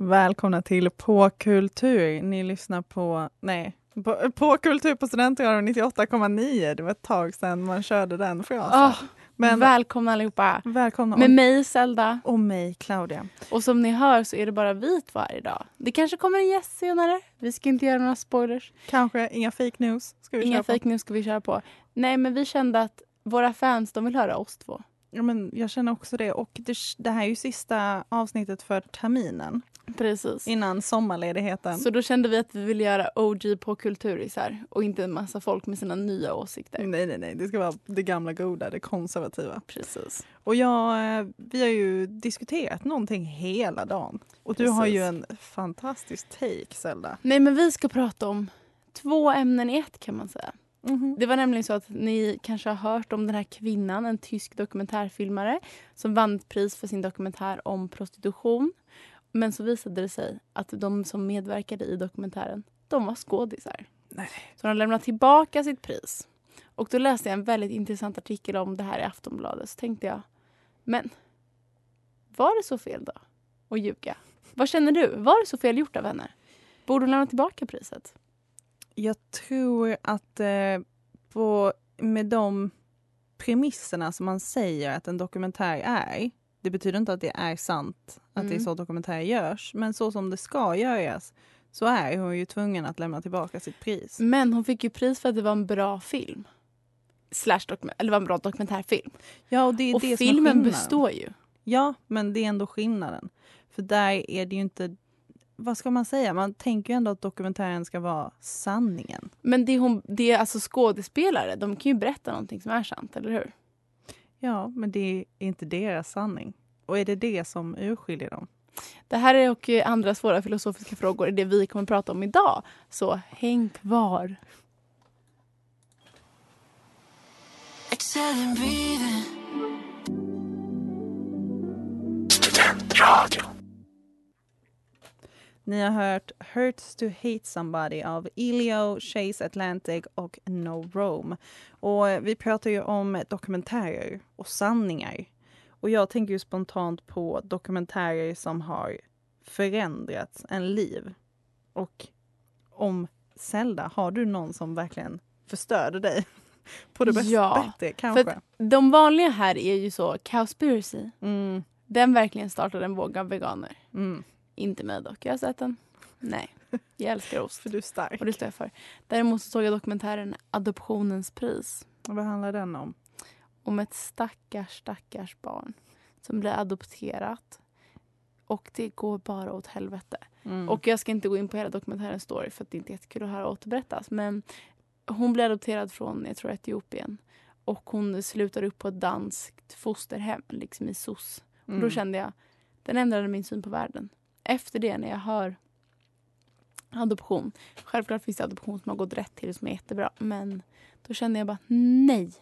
Välkomna till På kultur. Ni lyssnar på, nej, på, på kultur på Studentradion 98,9. Det var ett tag sedan man körde den frasen. Oh, Men, välkomna allihopa. Välkomna. Med mig Zelda. Och mig Claudia. Och som ni hör så är det bara vi två här idag. Det kanske kommer en gäst senare. Vi ska inte göra några spoilers. Kanske inga fake news. Ska vi inga fake news ska vi köra på. Nej men vi kände att våra fans de vill höra oss två. Ja, men jag känner också det. Och det, det här är ju sista avsnittet för terminen. Precis. Innan sommarledigheten. Så då kände vi att vi ville göra OG på kulturisar och inte en massa folk med sina nya åsikter. Nej, nej, nej. Det ska vara det gamla goda, det konservativa. Precis. Och jag, eh, vi har ju diskuterat någonting hela dagen. Och du har ju en fantastisk take, Zelda. Nej, men vi ska prata om två ämnen i ett kan man säga. Mm -hmm. Det var nämligen så att ni kanske har hört om den här kvinnan, en tysk dokumentärfilmare som vann pris för sin dokumentär om prostitution. Men så visade det sig att de som medverkade i dokumentären, de var skådisar. Nej. Så de lämnade tillbaka sitt pris. Och då läste jag en väldigt intressant artikel om det här i Aftonbladet. Så tänkte jag, men var det så fel då? Att ljuga? Vad känner du? Var det så fel gjort av henne? Borde hon lämna tillbaka priset? Jag tror att eh, på, med de premisserna som man säger att en dokumentär är det betyder inte att det är sant att mm. det är mm. så dokumentärer görs. Men så som det ska göras så är hon ju tvungen att lämna tillbaka sitt pris. Men hon fick ju pris för att det var en bra film. Slash eller var en bra dokumentärfilm. Ja, och det är och det filmen som är består ju. Ja, men det är ändå skillnaden. För där är det ju inte... Vad ska man säga? Man tänker ju ändå att dokumentären ska vara sanningen. Men det är, hon, det är alltså skådespelare. De kan ju berätta någonting som är sant, eller hur? Ja, men det är inte deras sanning. Och är det det som urskiljer dem? Det här är och andra svåra filosofiska frågor är det vi kommer att prata om idag. Så häng kvar. Studentradion. Ni har hört Hurts to hate somebody av Elio, Chase Atlantic och No Rome. Och vi pratar ju om dokumentärer och sanningar. Och jag tänker ju spontant på dokumentärer som har förändrat en liv. Och om Zelda, har du någon som verkligen förstörde dig? På det bästa, ja, bättre kanske? För de vanliga här är ju så, Cowspiracy. Mm. Den verkligen startade en våg av veganer. Mm. Inte mig dock. Jag har sett den. Nej. Jag älskar ost. för du är stark. Och det står jag för. Däremot så såg jag dokumentären Adoptionens pris. Och vad handlar den om? Om ett stackars, stackars barn som blir adopterat. Och det går bara åt helvete. Mm. Och jag ska inte gå in på hela dokumentärens story för att det inte är jättekul att höra återberättas. Men hon blir adopterad från, jag tror Etiopien. Och hon slutar upp på ett danskt fosterhem, liksom i SOS. Mm. Och då kände jag, den ändrade min syn på världen efter det när jag hör adoption. Självklart finns det adoption som har gått rätt till som är jättebra. Men då kände jag bara nej.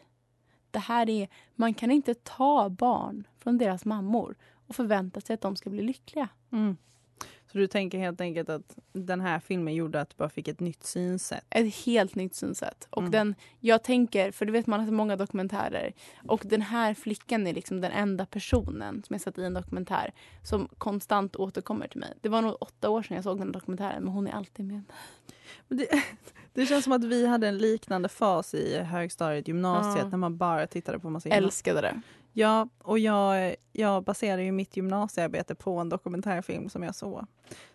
Det här är, man kan inte ta barn från deras mammor och förvänta sig att de ska bli lyckliga. Mm. Så du tänker helt enkelt att den här filmen gjorde att du bara fick ett nytt synsätt? Ett helt nytt synsätt. Och mm. den, jag tänker, för du vet man har sett många dokumentärer och den här flickan är liksom den enda personen som jag sett i en dokumentär som konstant återkommer till mig. Det var nog åtta år sedan jag såg den dokumentären men hon är alltid med. Det, det känns som att vi hade en liknande fas i högstadiet, gymnasiet, Ja. när man bara tittade på massa Älskade det. Ja, och jag, jag baserade ju mitt gymnasiearbete på en dokumentärfilm som jag såg.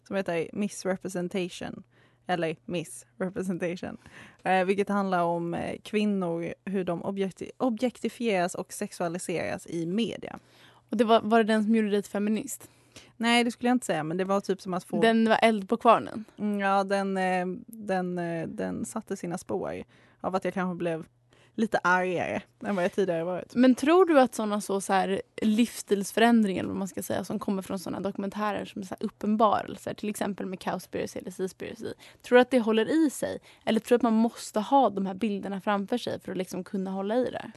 Som heter Miss Representation. Eller Miss Representation. Eh, vilket handlar om eh, kvinnor, hur de objekti- objektifieras och sexualiseras i media. Och det var, var det den som gjorde dig till feminist? Nej, det skulle jag inte säga, men det var typ som att få... Den var eld på kvarnen. Mm, Ja, den, eh, den, eh, den satte sina spår av att jag kanske blev lite argare än vad jag tidigare varit. Men tror du att sådana så, så här, livsstilsförändringar vad man ska säga, som kommer från sådana dokumentärer som är så här uppenbarelser, till exempel med Cowspiracy eller Seaspiracy, tror du att det håller i sig? Eller tror du att man måste ha de här bilderna framför sig för att liksom kunna hålla i det?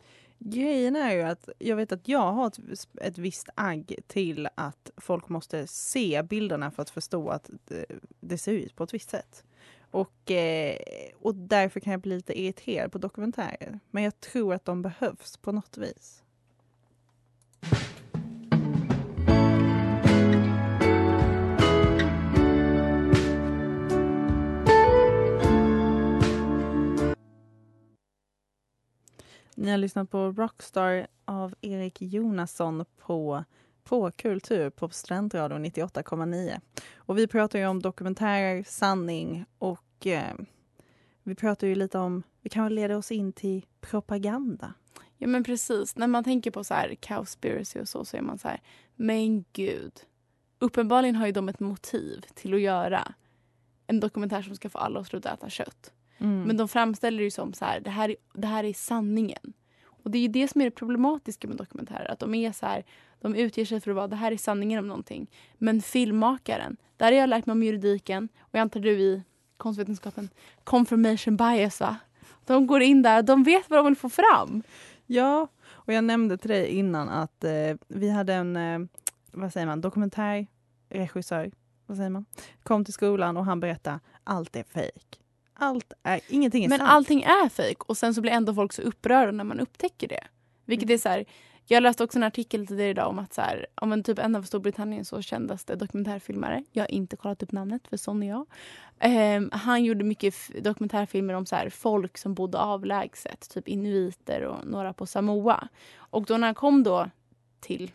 Grejen är ju att jag vet att jag har ett, ett visst agg till att folk måste se bilderna för att förstå att det, det ser ut på ett visst sätt. Och, eh, och därför kan jag bli lite irriterad på dokumentärer. Men jag tror att de behövs på något vis. Ni har lyssnat på Rockstar av Erik Jonasson på, på Kultur på Studentradion 98,9. Och vi pratar ju om dokumentärer, sanning och eh, vi pratar ju lite om, vi kan väl leda oss in till propaganda. Ja men precis, när man tänker på så här Cowspiracy och så, så är man så här, men gud. Uppenbarligen har ju de ett motiv till att göra en dokumentär som ska få alla att sluta äta kött. Mm. Men de framställer det ju som så här, det här, är, det här är sanningen. Och det är det som är det problematiska med dokumentärer. Att de är så här, de utger sig för att vara, det här är sanningen om någonting. Men filmmakaren, där har jag lärt mig om juridiken och jag antar du i konstvetenskapen, confirmation bias va? De går in där, de vet vad de vill få fram. Ja, och jag nämnde till dig innan att eh, vi hade en, eh, vad säger man, dokumentärregissör, vad säger man, kom till skolan och han berättade allt är fejk. Allt är, ingenting är Men sant. allting är fejk och sen så blir ändå folk så upprörda när man upptäcker det. Vilket Mm. är så här, jag läste också en artikel tidigare idag om att så här, om en typ en av Storbritanniens så kändaste dokumentärfilmare, jag har inte kollat upp namnet för sån är jag. Ehm, han gjorde mycket dokumentärfilmer om så här, folk som bodde avlägset, typ inuiter och några på Samoa. Och då när han kom då till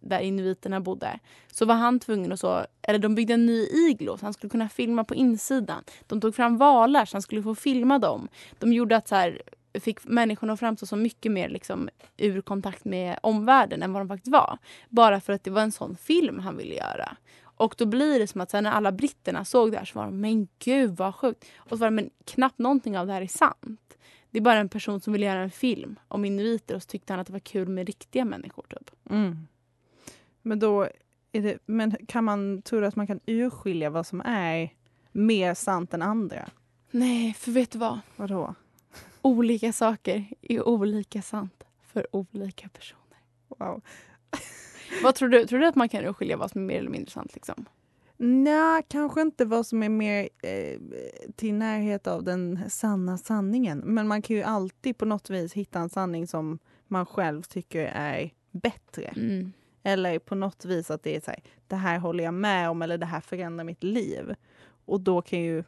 där inuiterna bodde så var han tvungen att så, eller de byggde en ny iglo så han skulle kunna filma på insidan. De tog fram valar så han skulle få filma dem. De gjorde att så här, fick människorna att framstå som mycket mer liksom, ur kontakt med omvärlden än vad de faktiskt var. Bara för att det var en sån film han ville göra. Och då blir det som att sen när alla britterna såg det här så var de men gud vad sjukt. Och så var det men knappt någonting av det här är sant. Det är bara en person som vill göra en film om inuiter och så tyckte han att det var kul med riktiga människor. Typ. Mm. Men då det, men kan man, tror du att man kan urskilja vad som är mer sant än andra? Nej, för vet du vad? Vadå? Olika saker är olika sant för olika personer. Wow. Vad tror du? Tror du att man kan urskilja vad som är mer eller mindre sant? Liksom? Nej, kanske inte vad som är mer eh, till närhet av den sanna sanningen. Men man kan ju alltid på något vis hitta en sanning som man själv tycker är bättre. Mm. Eller på något vis att det är så här, det här håller jag med om eller det här förändrar mitt liv. Och då kan ju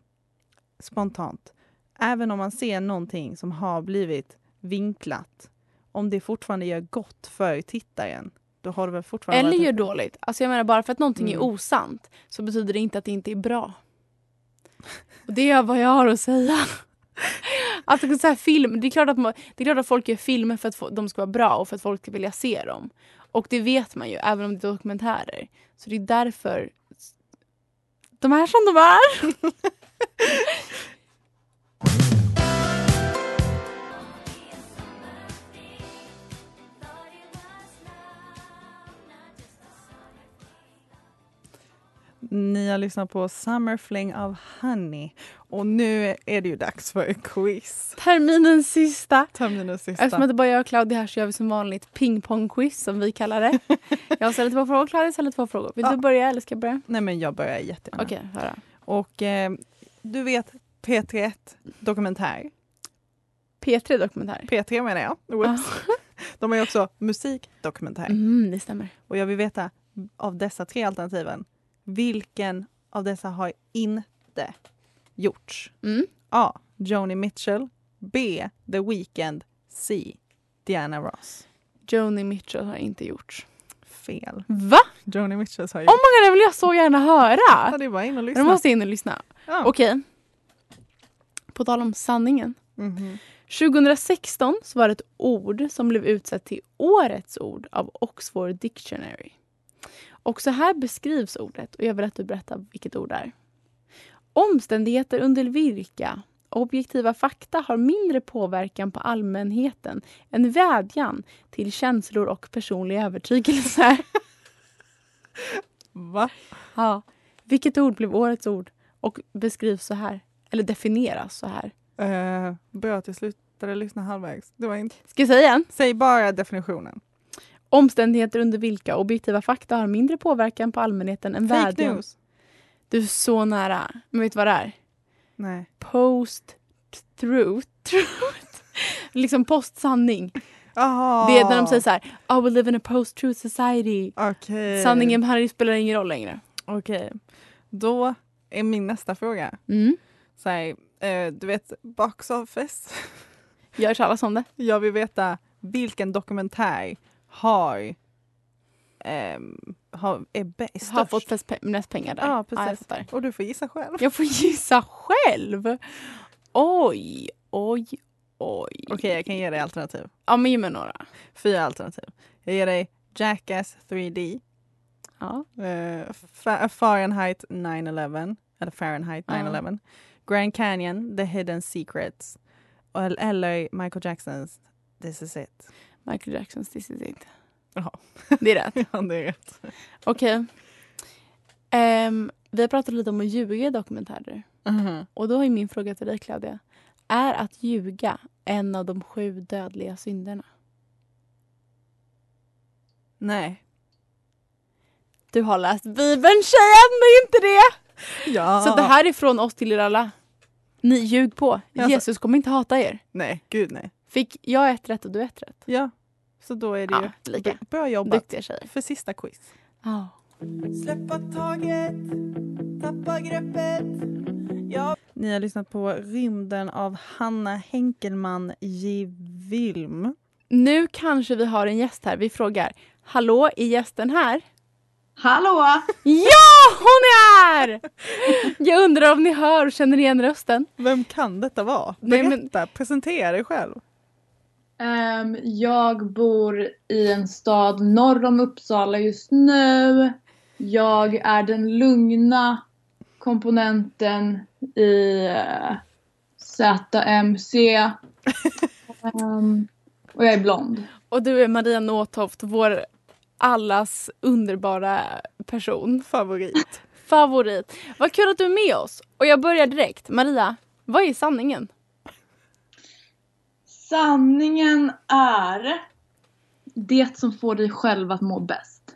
spontant, även om man ser någonting som har blivit vinklat, om det fortfarande gör gott för tittaren, då har det väl fortfarande Eller gör dåligt. Alltså jag menar bara för att någonting är Mm. osant så betyder det inte att det inte är bra. Och det är vad jag har att säga. Alltså så här film, det, är klart att man, det är klart att folk gör filmer för att få, de ska vara bra och för att folk ska vilja se dem. Och det vet man ju, även om det är dokumentärer. Så det är därför de är som de är. Ni har lyssnat på Summer Fling av Honey. Och nu är det ju dags för quiz. Terminens sista. Terminens sista. Eftersom det bara är jag och Claudia här så gör vi som vanligt pingpongquiz som vi kallar det. Jag ställer två frågor, Claudia ställer två frågor. Vill Ja. du börja eller ska jag börja? Nej men jag börjar jättegärna. Okej, höra. Och eh, du vet P31 Dokumentär. P3 Dokumentär. P3 menar jag. De har ju också musikdokumentär. Mm, det stämmer. Och jag vill veta av dessa tre alternativen, vilken av dessa har inte gjorts? Mm. A. Joni Mitchell. B. The Weeknd. C. Diana Ross. Joni Mitchell har inte gjorts. Fel. Va? Joni Mitchell har Oh gjort. my god, det vill jag så gärna Ja, höra! det är bara in och lyssna. måste jag in och lyssna. Ja. Okej. På tal om sanningen. Mhm. 2016 så var det ett ord som blev utsett till årets ord av Oxford Dictionary. Och så här beskrivs ordet och jag vill att du berättar vilket ord det är. Omständigheter under vilka objektiva fakta har mindre påverkan på allmänheten än vädjan till känslor och personlig övertygelse. Va? ja. Vilket ord blev årets ord och beskrivs så här? Eller definieras så här? Uh, bra att jag slutade lyssna halvvägs. Det var inte... Ska jag säga igen? Säg bara definitionen. Omständigheter under vilka objektiva fakta har mindre påverkan på allmänheten än Fake vädjan. news. Du är så nära. Men vet du vad det är? Nej. Post-truth. Truth. liksom post-sanning. Aha. Det är när de säger så här, oh, we live in a post-truth society. Okej. Sanningen här spelar ingen roll längre. Okej. Då är min nästa fråga. Mm. Så här, eh, du vet, box office. Gör talas om det. Jag vill veta vilken dokumentär har, ehm, har är bäst? Har fått mest pengar där. Ja, precis. fattar. Och du får gissa själv. Jag får gissa själv. Oj, oj, oj. Okej, jag kan ge dig alternativ. Ja, men ge mig några. Fyra alternativ. Jag ger dig Jackass 3D, Ja. Fa- Fahrenheit 9-11, eller Fahrenheit Ja. 9-11, Grand Canyon, The Hidden Secrets eller Michael Jacksons This is it. Michael Jacksons This is it. Jaha. Det är rätt. Ja, det är rätt. Okej. Ehm, vi har pratat lite om att ljuga i dokumentärer. Mhm. Och då är min fråga till dig Claudia. Är att ljuga en av de sju dödliga synderna? Nej. Du har läst Bibeln, säg ändå inte det! Ja. Så det här är från oss till er alla. Ni ljug på. Alltså- Jesus kommer inte hata er. Nej, gud nej. Fick jag ett rätt och du ett rätt? Ja, så då är det Ja, ju lika. bra jobbat Duktiga tjejer. för sista quiz. Ja. Släppa taget, tappa greppet. Ja. Ni har lyssnat på Rymden av Hanna Henkelman Wilm. Nu kanske vi har en gäst här. Vi frågar. Hallå, är gästen här? Hallå! Ja, hon är här! Jag undrar om ni hör och känner igen rösten. Vem kan detta vara? Nej, Berätta, men- presentera dig själv. Ehm, jag bor i en stad norr om Uppsala just nu. Jag är den lugna komponenten i eh, ZMC. Ehm, och jag är blond. Och du är Maria Nåtoft, vår allas underbara person. Favorit. Favorit. Vad kul att du är med oss. Och jag börjar direkt. Maria, vad är sanningen? Sanningen är det som får dig själv att må bäst.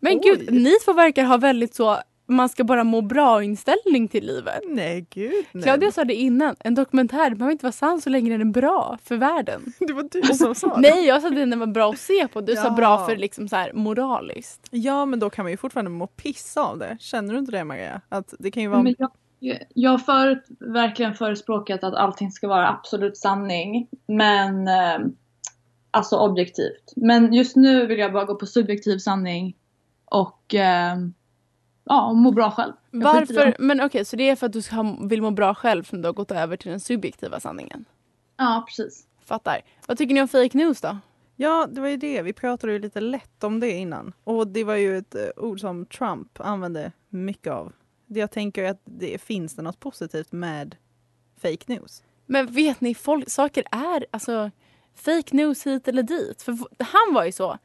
Men Oj. gud, ni två verkar ha väldigt så man ska bara må bra inställning till livet. Nej, gud nej. Claudia sa det innan, en dokumentär behöver inte vara sann så länge den är bra för världen. Det var du som sa det. Nej, jag sa att den var bra att se på. Du sa Ja. bra för liksom så här moraliskt. Ja, men då kan man ju fortfarande må piss av det. Känner du inte det, Maria? Att det kan ju vara... Men jag, jag har förut verkligen förespråkat att allting ska vara absolut sanning. Men eh, alltså objektivt. Men just nu vill jag bara gå på subjektiv sanning. Och eh, ja, må bra själv. Jag Varför? Men okej, så det är för att du ska, vill må bra själv som du har gått över till den subjektiva sanningen? Ja, precis. Fattar. Vad tycker ni om fake news då? Ja, det var ju det. Vi pratade ju lite lätt om det innan. Och det var ju ett eh, ord som Trump använde mycket av. Jag tänker att det finns det något positivt med fake news. Men vet ni, folk, saker är alltså fake news hit eller dit. För han var ju så.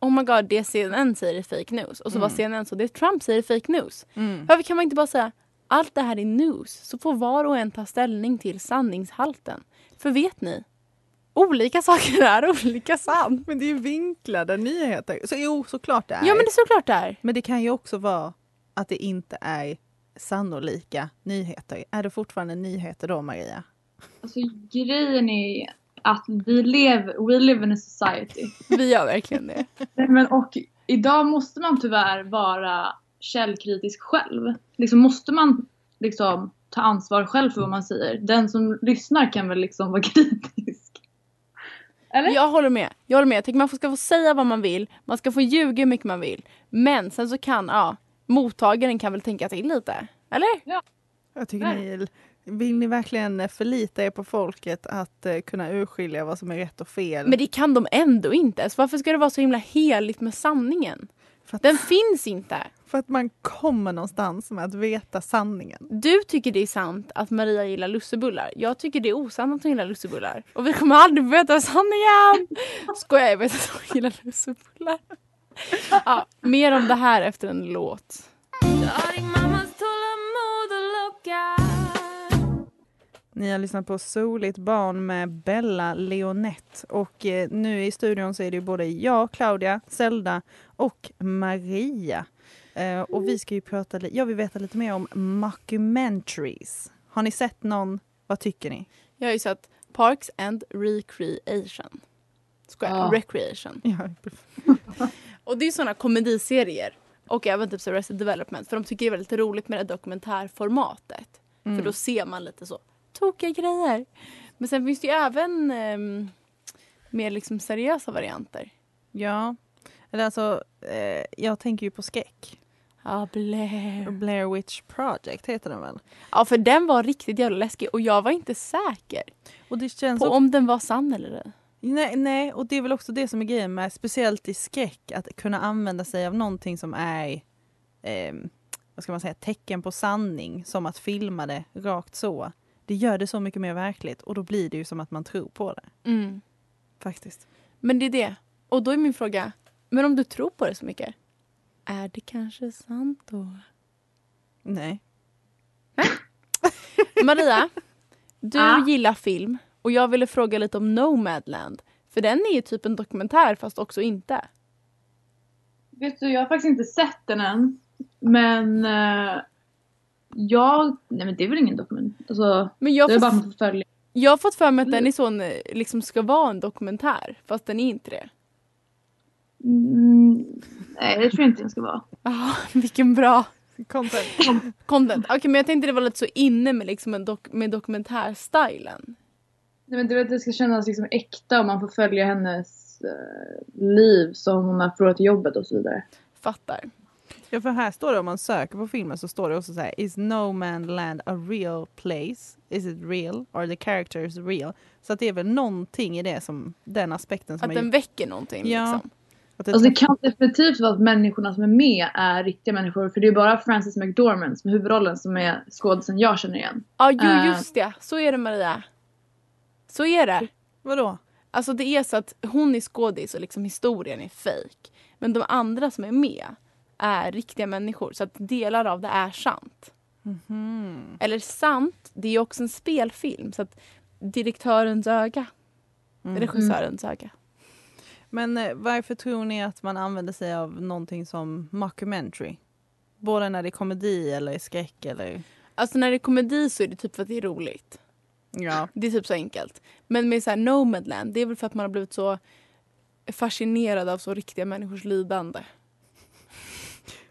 Oh my god, det CNN säger är fake news. Och så var Mm. CNN så, det Trump säger är fake news. Varför kan man inte bara säga allt det här är news? Så får var och en ta ställning till sanningshalten. För vet ni? Olika saker är olika sant. Men det är ju vinklade nyheter. Så jo, såklart det är. Ja men det är såklart det är. Men det kan ju också vara att det inte är sannolika nyheter. Är det fortfarande nyheter då, Maria? Alltså grejen är att vi lever, we live in a society. Vi gör verkligen det. Men och idag måste man tyvärr vara källkritisk själv. Liksom måste man liksom ta ansvar själv för vad man säger. Den som lyssnar kan väl liksom vara kritisk. Eller? Jag håller med. Jag håller med. Jag tycker man ska få säga vad man vill. Man ska få ljuga hur mycket man vill. Men sen så kan, ja, mottagaren kan väl tänka till lite. Eller? Jag tycker ni, vill ni verkligen förlita er på folket att eh, kunna urskilja vad som är rätt och fel? Men det kan de ändå inte. Så varför ska det vara så himla heligt med sanningen? för, att, Den finns inte. för att man kommer någonstans med att veta sanningen. Du tycker det är sant att Maria gillar lussebullar. Jag tycker det är osant att hon gillar lussebullar. Och vi kommer aldrig få veta sanningen! Skojar, jag vet att hon gillar lussebullar. Ja, mer om det här efter en låt. Ni har lyssnat på Soligt barn med Bella Leonette och eh, nu i studion så är det ju både jag, Claudia, Zelda och Maria. Eh, och vi ska ju prata, jag vill veta lite mer om mockumentaries. Har ni sett någon? Vad tycker ni? Jag har ju sett Parks and Recreation. Skojar, Ja. Recreation. Ja, Och det är såna komediserier. Och även typ så Development. För de tycker det är väldigt roligt med det dokumentärformatet. Mm. För då ser man lite så tokiga grejer. Men sen finns det ju även ehm, mer liksom seriösa varianter. ja. Eller alltså, eh, jag tänker ju på skräck. Ja, Blair. Blair Witch Project heter den väl? Ja, för den var riktigt jävla läskig och jag var inte säker på om den var sann eller ej. Nej, nej, och det är väl också det som är grejen med, speciellt i skräck, att kunna använda sig av någonting som är eh, vad ska man säga, tecken på sanning, som att filma det rakt så. Det gör det så mycket mer verkligt och då blir det ju som att man tror på det. Mm. Faktiskt. Men det är det. Och då är min fråga, men om du tror på det så mycket, är det kanske sant då? Nej. Maria, du Ja. gillar film och jag ville fråga lite om Nomadland. För den är ju typ en dokumentär fast också inte. Vet du, jag har faktiskt inte sett den än. Men eh, jag... Nej men det är väl ingen dokument. Alltså, Men jag det är bara får följa. jag har fått för mig att den är sån, liksom ska vara en dokumentär fast den är inte det. Mm, nej det tror jag inte den ska vara. Ah, vilken bra Content. content. Okej men jag tänkte det var lite så inne med, liksom en dok- med dokumentärstylen. Nej men är att det ska kännas liksom äkta och man får följa hennes eh, liv som hon har förlorat jobbet och så vidare. Fattar. Ja, för här står det om man söker på filmen så står det också så här Is No Man Land a real place? Is it real? Are the characters real? Så att det är väl någonting i det som, den aspekten som Att är den gjort- väcker någonting Ja. liksom. att det Alltså det kan definitivt vara att människorna som är med är riktiga människor. För det är bara Frances McDormand som är huvudrollen som är skådisen jag känner igen. Ja, jo Eh. just det. Så är det Maria. Så är det. Vadå? Alltså det är så att hon är skådis och liksom historien är fejk. Men de andra som är med är riktiga människor. Så att delar av det är sant. Mhm. Eller sant, det är ju också en spelfilm. Så att direktörens öga, Mm. regissörens öga. Men eh, varför tror ni att man använder sig av någonting som mockumentary? Både när det är komedi eller skräck eller... Alltså när det är komedi så är det typ för att det är roligt. Ja. Det är typ så enkelt. Men med så här Nomadland, det är väl för att man har blivit så fascinerad av så riktiga människors lidande.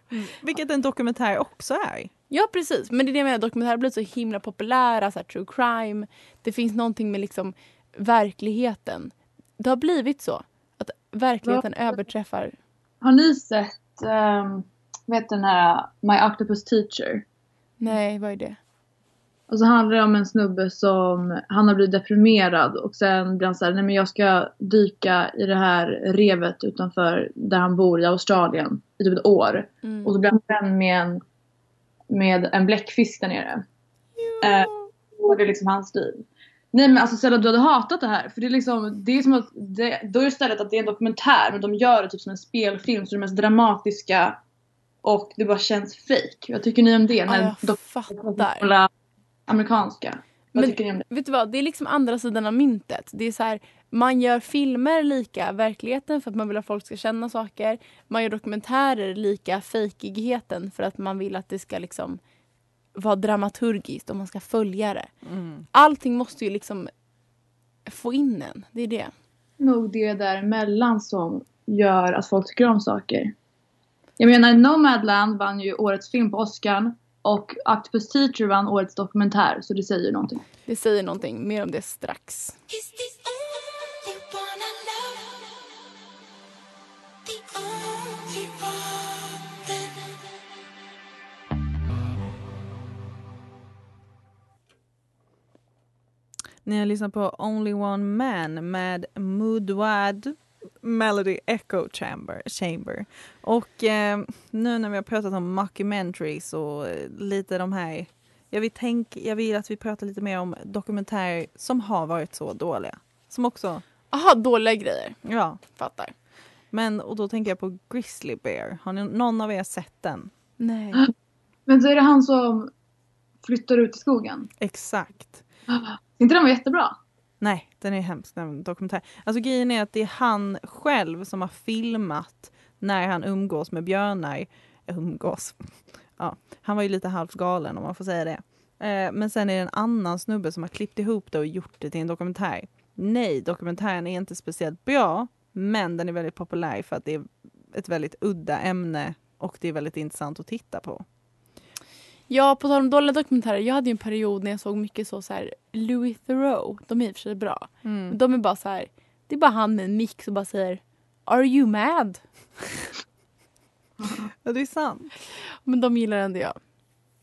Vilket en dokumentär också är. Ja precis, men det är det jag menar, dokumentärer har blivit så himla populära, så här, true crime. Det finns någonting med liksom verkligheten. Det har blivit så. Att verkligheten överträffar. Har ni sett, um, vet den här My Octopus Teacher? Nej, vad är det? Och så handlar det om en snubbe som, han har blivit deprimerad och sen blir han såhär, nej men jag ska dyka i det här revet utanför där han bor i Australien i typ ett år. Mm. Och så blir han vän med en, med en bläckfisk där nere. Eh, och det är liksom hans liv. Nej men alltså Stella du hade hatat det här. För det är liksom, det är som att, det, då är det istället att det är en dokumentär men de gör det typ som en spelfilm så det är mest dramatiska och det bara känns fake. Vad tycker ni om det? Ja, När jag fattar. Amerikanska. Vad Men- tycker ni om det? Vet du vad, det är liksom andra sidan av myntet. Det är så här, man gör filmer lika verkligheten för att man vill att folk ska känna saker. Man gör dokumentärer lika fejkigheten för att man vill att det ska liksom vara dramaturgiskt och man ska följa det. Mm. Allting måste ju liksom få in en. Det är det. nog det däremellan som gör att folk tycker om saker. Jag menar Nomadland vann ju årets film på Oscar. Och Octopus Teacher vann årets dokumentär så det säger någonting. Det säger någonting. Mer om det strax. Ni har lyssnat på Only One Man med Mudwad Melody Echo Chamber. Chamber. Och eh, nu när vi har pratat om mockumentaries och eh, lite de här jag vill, tänk, jag vill att vi pratar lite mer om dokumentärer som har varit så dåliga. Som också, Aha, dåliga grejer. ja. Fattar. Men och då tänker jag på Grizzly Bear. Har ni, någon av er sett den? Nej. Men så är det han som flyttar ut i skogen. Exakt. inte den var jättebra? Nej, den är hemsk, den dokumentär. Alltså grejen är att det är han själv som har filmat när han umgås med björnar. Eh, umgås. Ja, han var ju lite halvt galen om man får säga det. Eh, men sen är det en annan snubbe som har klippt ihop det och gjort det till en dokumentär. Nej, dokumentären är inte speciellt bra, men den är väldigt populär för att det är ett väldigt udda ämne och det är väldigt intressant att titta på. Ja, på tal om dåliga dokumentärer. Jag hade en period när jag såg mycket så, så här, Louis Theroux. De är i och för sig bra. Men de är bara så här. Det är bara han med en mix och bara säger Are you mad? Ja, det är sant. Men de gillar ändå jag.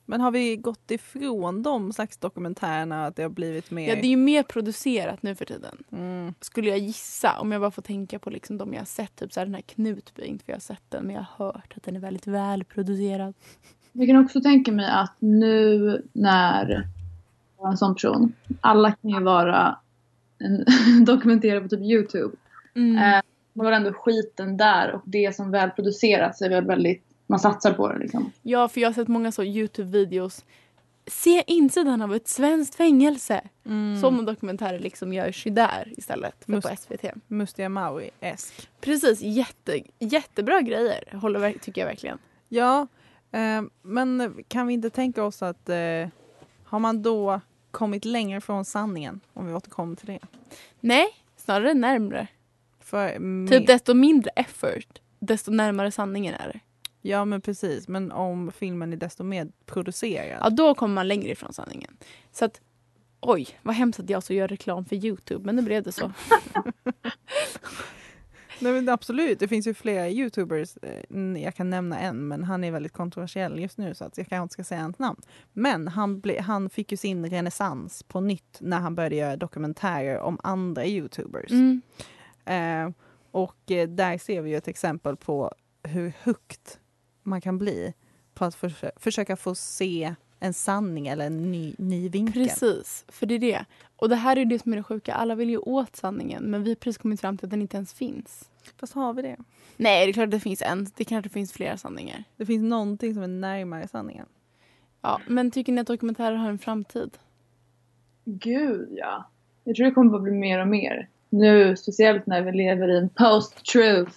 Men har vi gått ifrån de slags dokumentärerna att det har blivit mer... Ja, det är ju mer producerat nu för tiden. mm. Skulle jag gissa. Om jag bara får tänka på liksom de jag har sett. Typ så här, den här Knutby. Inte för jag har sett den men jag har hört att den är väldigt välproducerad. Jag kan också tänka mig att nu när en sån person, alla kan ju vara en, dokumenterade på typ Youtube. Eh, man har ändå skiten där och det som väl produceras är väl väldigt, man satsar på det liksom. Ja, för jag har sett många så Youtube-videos. Se insidan av ett svenskt fängelse. Mm. Sådana dokumentärer liksom görs ju där istället för på Must- SVT. Mustiga Maui-esk. Precis, jätte, jättebra grejer håller, tycker jag verkligen. Ja, eh, men kan vi inte tänka oss att eh, har man då kommit längre från sanningen, om vi återkommer till det? Nej, snarare närmre. För Typ mer- desto mindre effort, desto närmare sanningen är det. Ja, men precis. Men om filmen är desto mer producerad. Ja, då kommer man längre ifrån sanningen. Så att, oj, vad hemskt att jag så gör reklam för Youtube, men nu blev det så. Nej, men absolut, det finns ju flera youtubers. eh, Jag kan nämna en, men han är väldigt kontroversiell just nu så att jag kanske inte ska säga hans namn. Men han, ble, han fick ju sin renässans på nytt när han började göra dokumentärer om andra youtubers. Mm. Eh, och eh, där ser vi ju ett exempel på hur högt man kan bli på att försö- försöka få se en sanning eller en ny, ny vinkel. Precis, för det är det. Och det här är det som är det sjuka. Alla vill ju åt sanningen, men vi har precis kommit fram till att den inte ens finns. Fast har vi det? Nej, det är klart att det finns en. Det att det finns flera sanningar. Det finns någonting som är närmare sanningen. Ja, men tycker ni att dokumentärer har en framtid? Gud ja. Jag tror det kommer bara bli mer och mer. Nu, speciellt när vi lever i en post-truth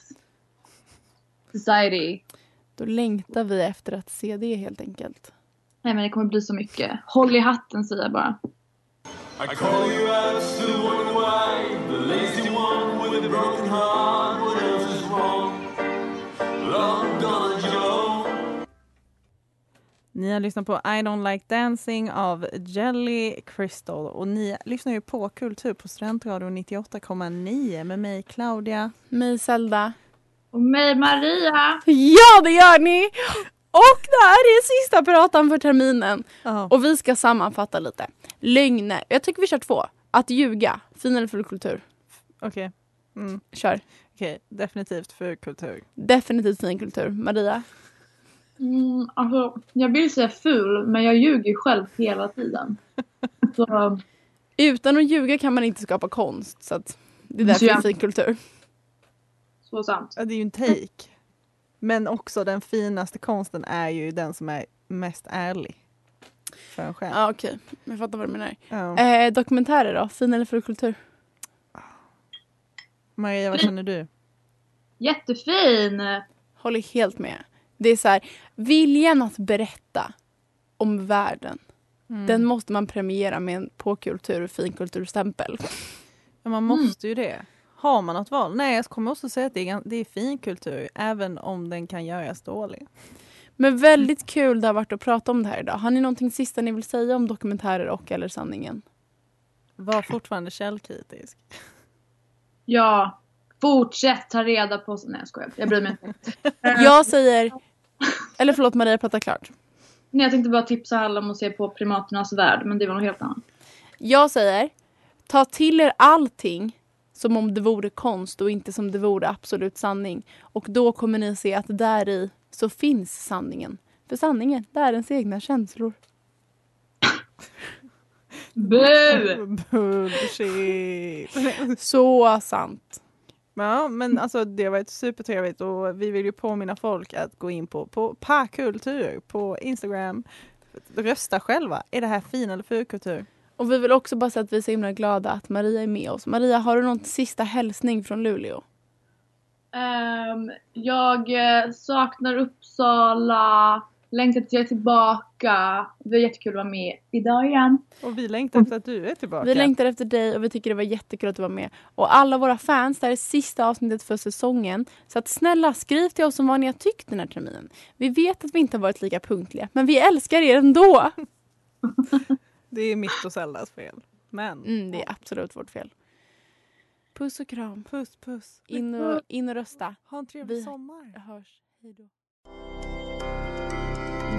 society. Då längtar vi efter att se det helt enkelt. Nej men det kommer bli så mycket. Håll i hatten säger jag bara. I call you out, still wondering why. The lazy one with a broken heart. What else is wrong? Long gone Joe. Ni har lyssnat på I don't like dancing av Jelly Crystal och ni lyssnar ju på Kultur på Studentradion 98,9 med mig Claudia. Mig Zelda. Och mig Maria! Ja, det gör ni! Och det här är sista pratan för terminen. Ja. Och vi ska sammanfatta lite. Lögner. Jag tycker vi kör två. Att ljuga. Fin eller full kultur. Okej. Mm. Kör. Okej, definitivt för kultur. Definitivt fin kultur. Maria. Mm, alltså, jag vill säga ful men jag ljuger ju själv hela tiden. Så, Utan att ljuga kan man inte skapa konst. Så att det är därför det är fin kultur. så sant. Ja, det är ju en take. Men också den finaste konsten är ju den som är mest ärlig. För en själv. Ja, okej. Jag fattar vad du menar. Ja. Eh, dokumentärer då? Fin eller full kultur? Maria, vad känner du? Jättefin! Håller helt med. Det är så här, viljan att berätta om världen. Mm. Den måste man premiera med en påkultur och finkulturstämpel. Ja, man måste ju det. Har man något val? Nej, jag kommer också säga att det är, det är fin kultur, även om den kan göras dålig. Men väldigt kul det har varit att prata om det här idag. Har ni någonting sista ni vill säga om dokumentärer och eller sanningen? Var fortfarande källkritisk. Ja, fortsätt ta reda på... Nej jag skojar, jag bryr mig inte. Jag säger... Eller förlåt Maria, prata klart. Nej, jag tänkte bara tipsa alla om att se på Primaternas värld, men det var något helt annat. Jag säger, ta till er allting som om det vore konst och inte som det vore absolut sanning. Och då kommer ni se att där i så finns sanningen. För sanningen, det är ens egna känslor. Bu! Bullshit. Så sant. Ja, men alltså det har varit supertrevligt och vi vill ju påminna folk att gå in på, på Parkultur på Instagram. Rösta själva. Är det här fin eller ful-kultur? Och vi vill också bara säga att vi är så himla glada att Maria är med oss. Maria, har du någon sista hälsning från Luleå? Ehm, jag eh, saknar Uppsala, längtar till att jag är tillbaka. Det var jättekul att vara med idag igen. Och vi längtar efter att du är tillbaka. Vi längtar efter dig och vi tycker det var jättekul att du var med. Och alla våra fans, det här är sista avsnittet för säsongen. Så att snälla skriv till oss om vad ni har tyckt den här terminen. Vi vet att vi inte har varit lika punktliga, men vi älskar er ändå. Det är mitt och Zeldas fel. Men Mm, det är absolut vårt fel. Puss och kram. puss puss. In och, in och rösta. Ha en trevlig Vi- sommar. Hörs. Hej då.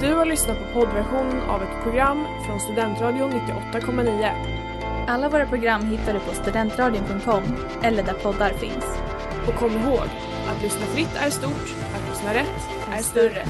Du har lyssnat på poddversion av ett program från Studentradion 98,9. Alla våra program hittar du på studentradion.com eller där poddar finns. Och kom ihåg, att lyssna fritt är stort, att lyssna rätt är större.